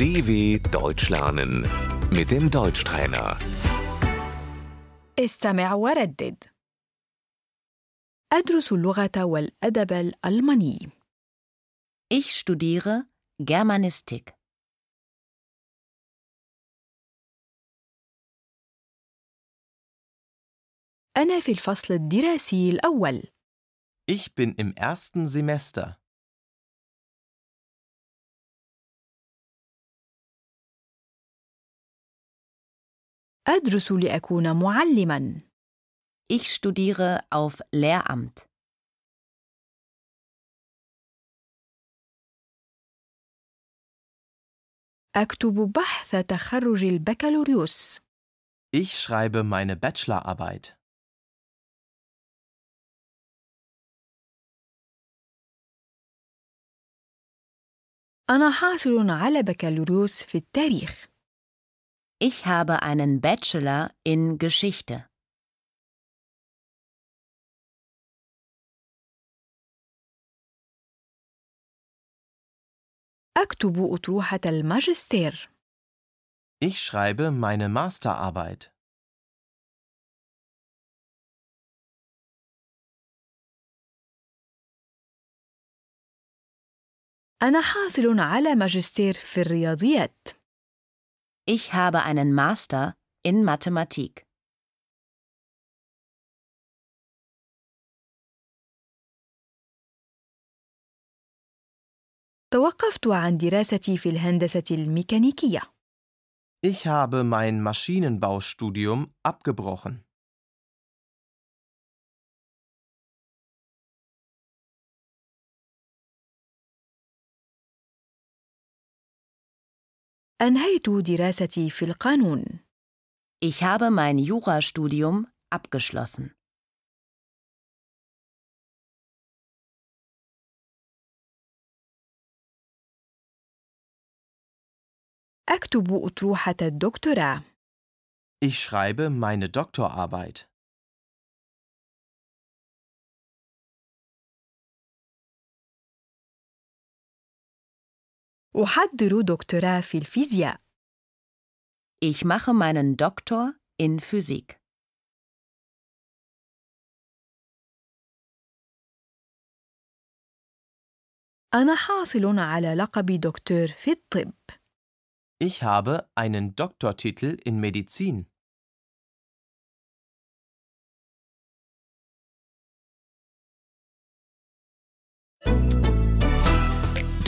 DW Deutsch lernen mit dem Deutschtrainer. استمع وردد أدرس اللغة والأدب الألماني Ich studiere Germanistik. أنا في الفصل الدراسي الأول Ich bin im ersten Semester. أدرس لأكون معلماً Ich studiere auf Lehramt. أكتب بحث تخرج البكالوريوس Ich schreibe meine Bachelorarbeit. أنا حاصل على بكالوريوس في التاريخ Ich habe einen Bachelor in Geschichte. أكتب أطروحة الماجستير Ich schreibe meine Masterarbeit. أنا حاصل على ماجستير في الرياضيات Ich habe einen Master in Mathematik. توقفت عن دراستي في الهندسة الميكانيكية Ich habe mein Maschinenbaustudium abgebrochen. أنهيت دراستي في القانون Ich habe mein Jurastudium abgeschlossen. أكتب أطروحة الدكتوراه Ich schreibe meine Doktorarbeit. أحضر دكتوراه في الفيزياء Ich mache meinen Doktor in Physik. أنا حاصل على لقب دكتور في الطب Ich habe einen Doktortitel in Medizin.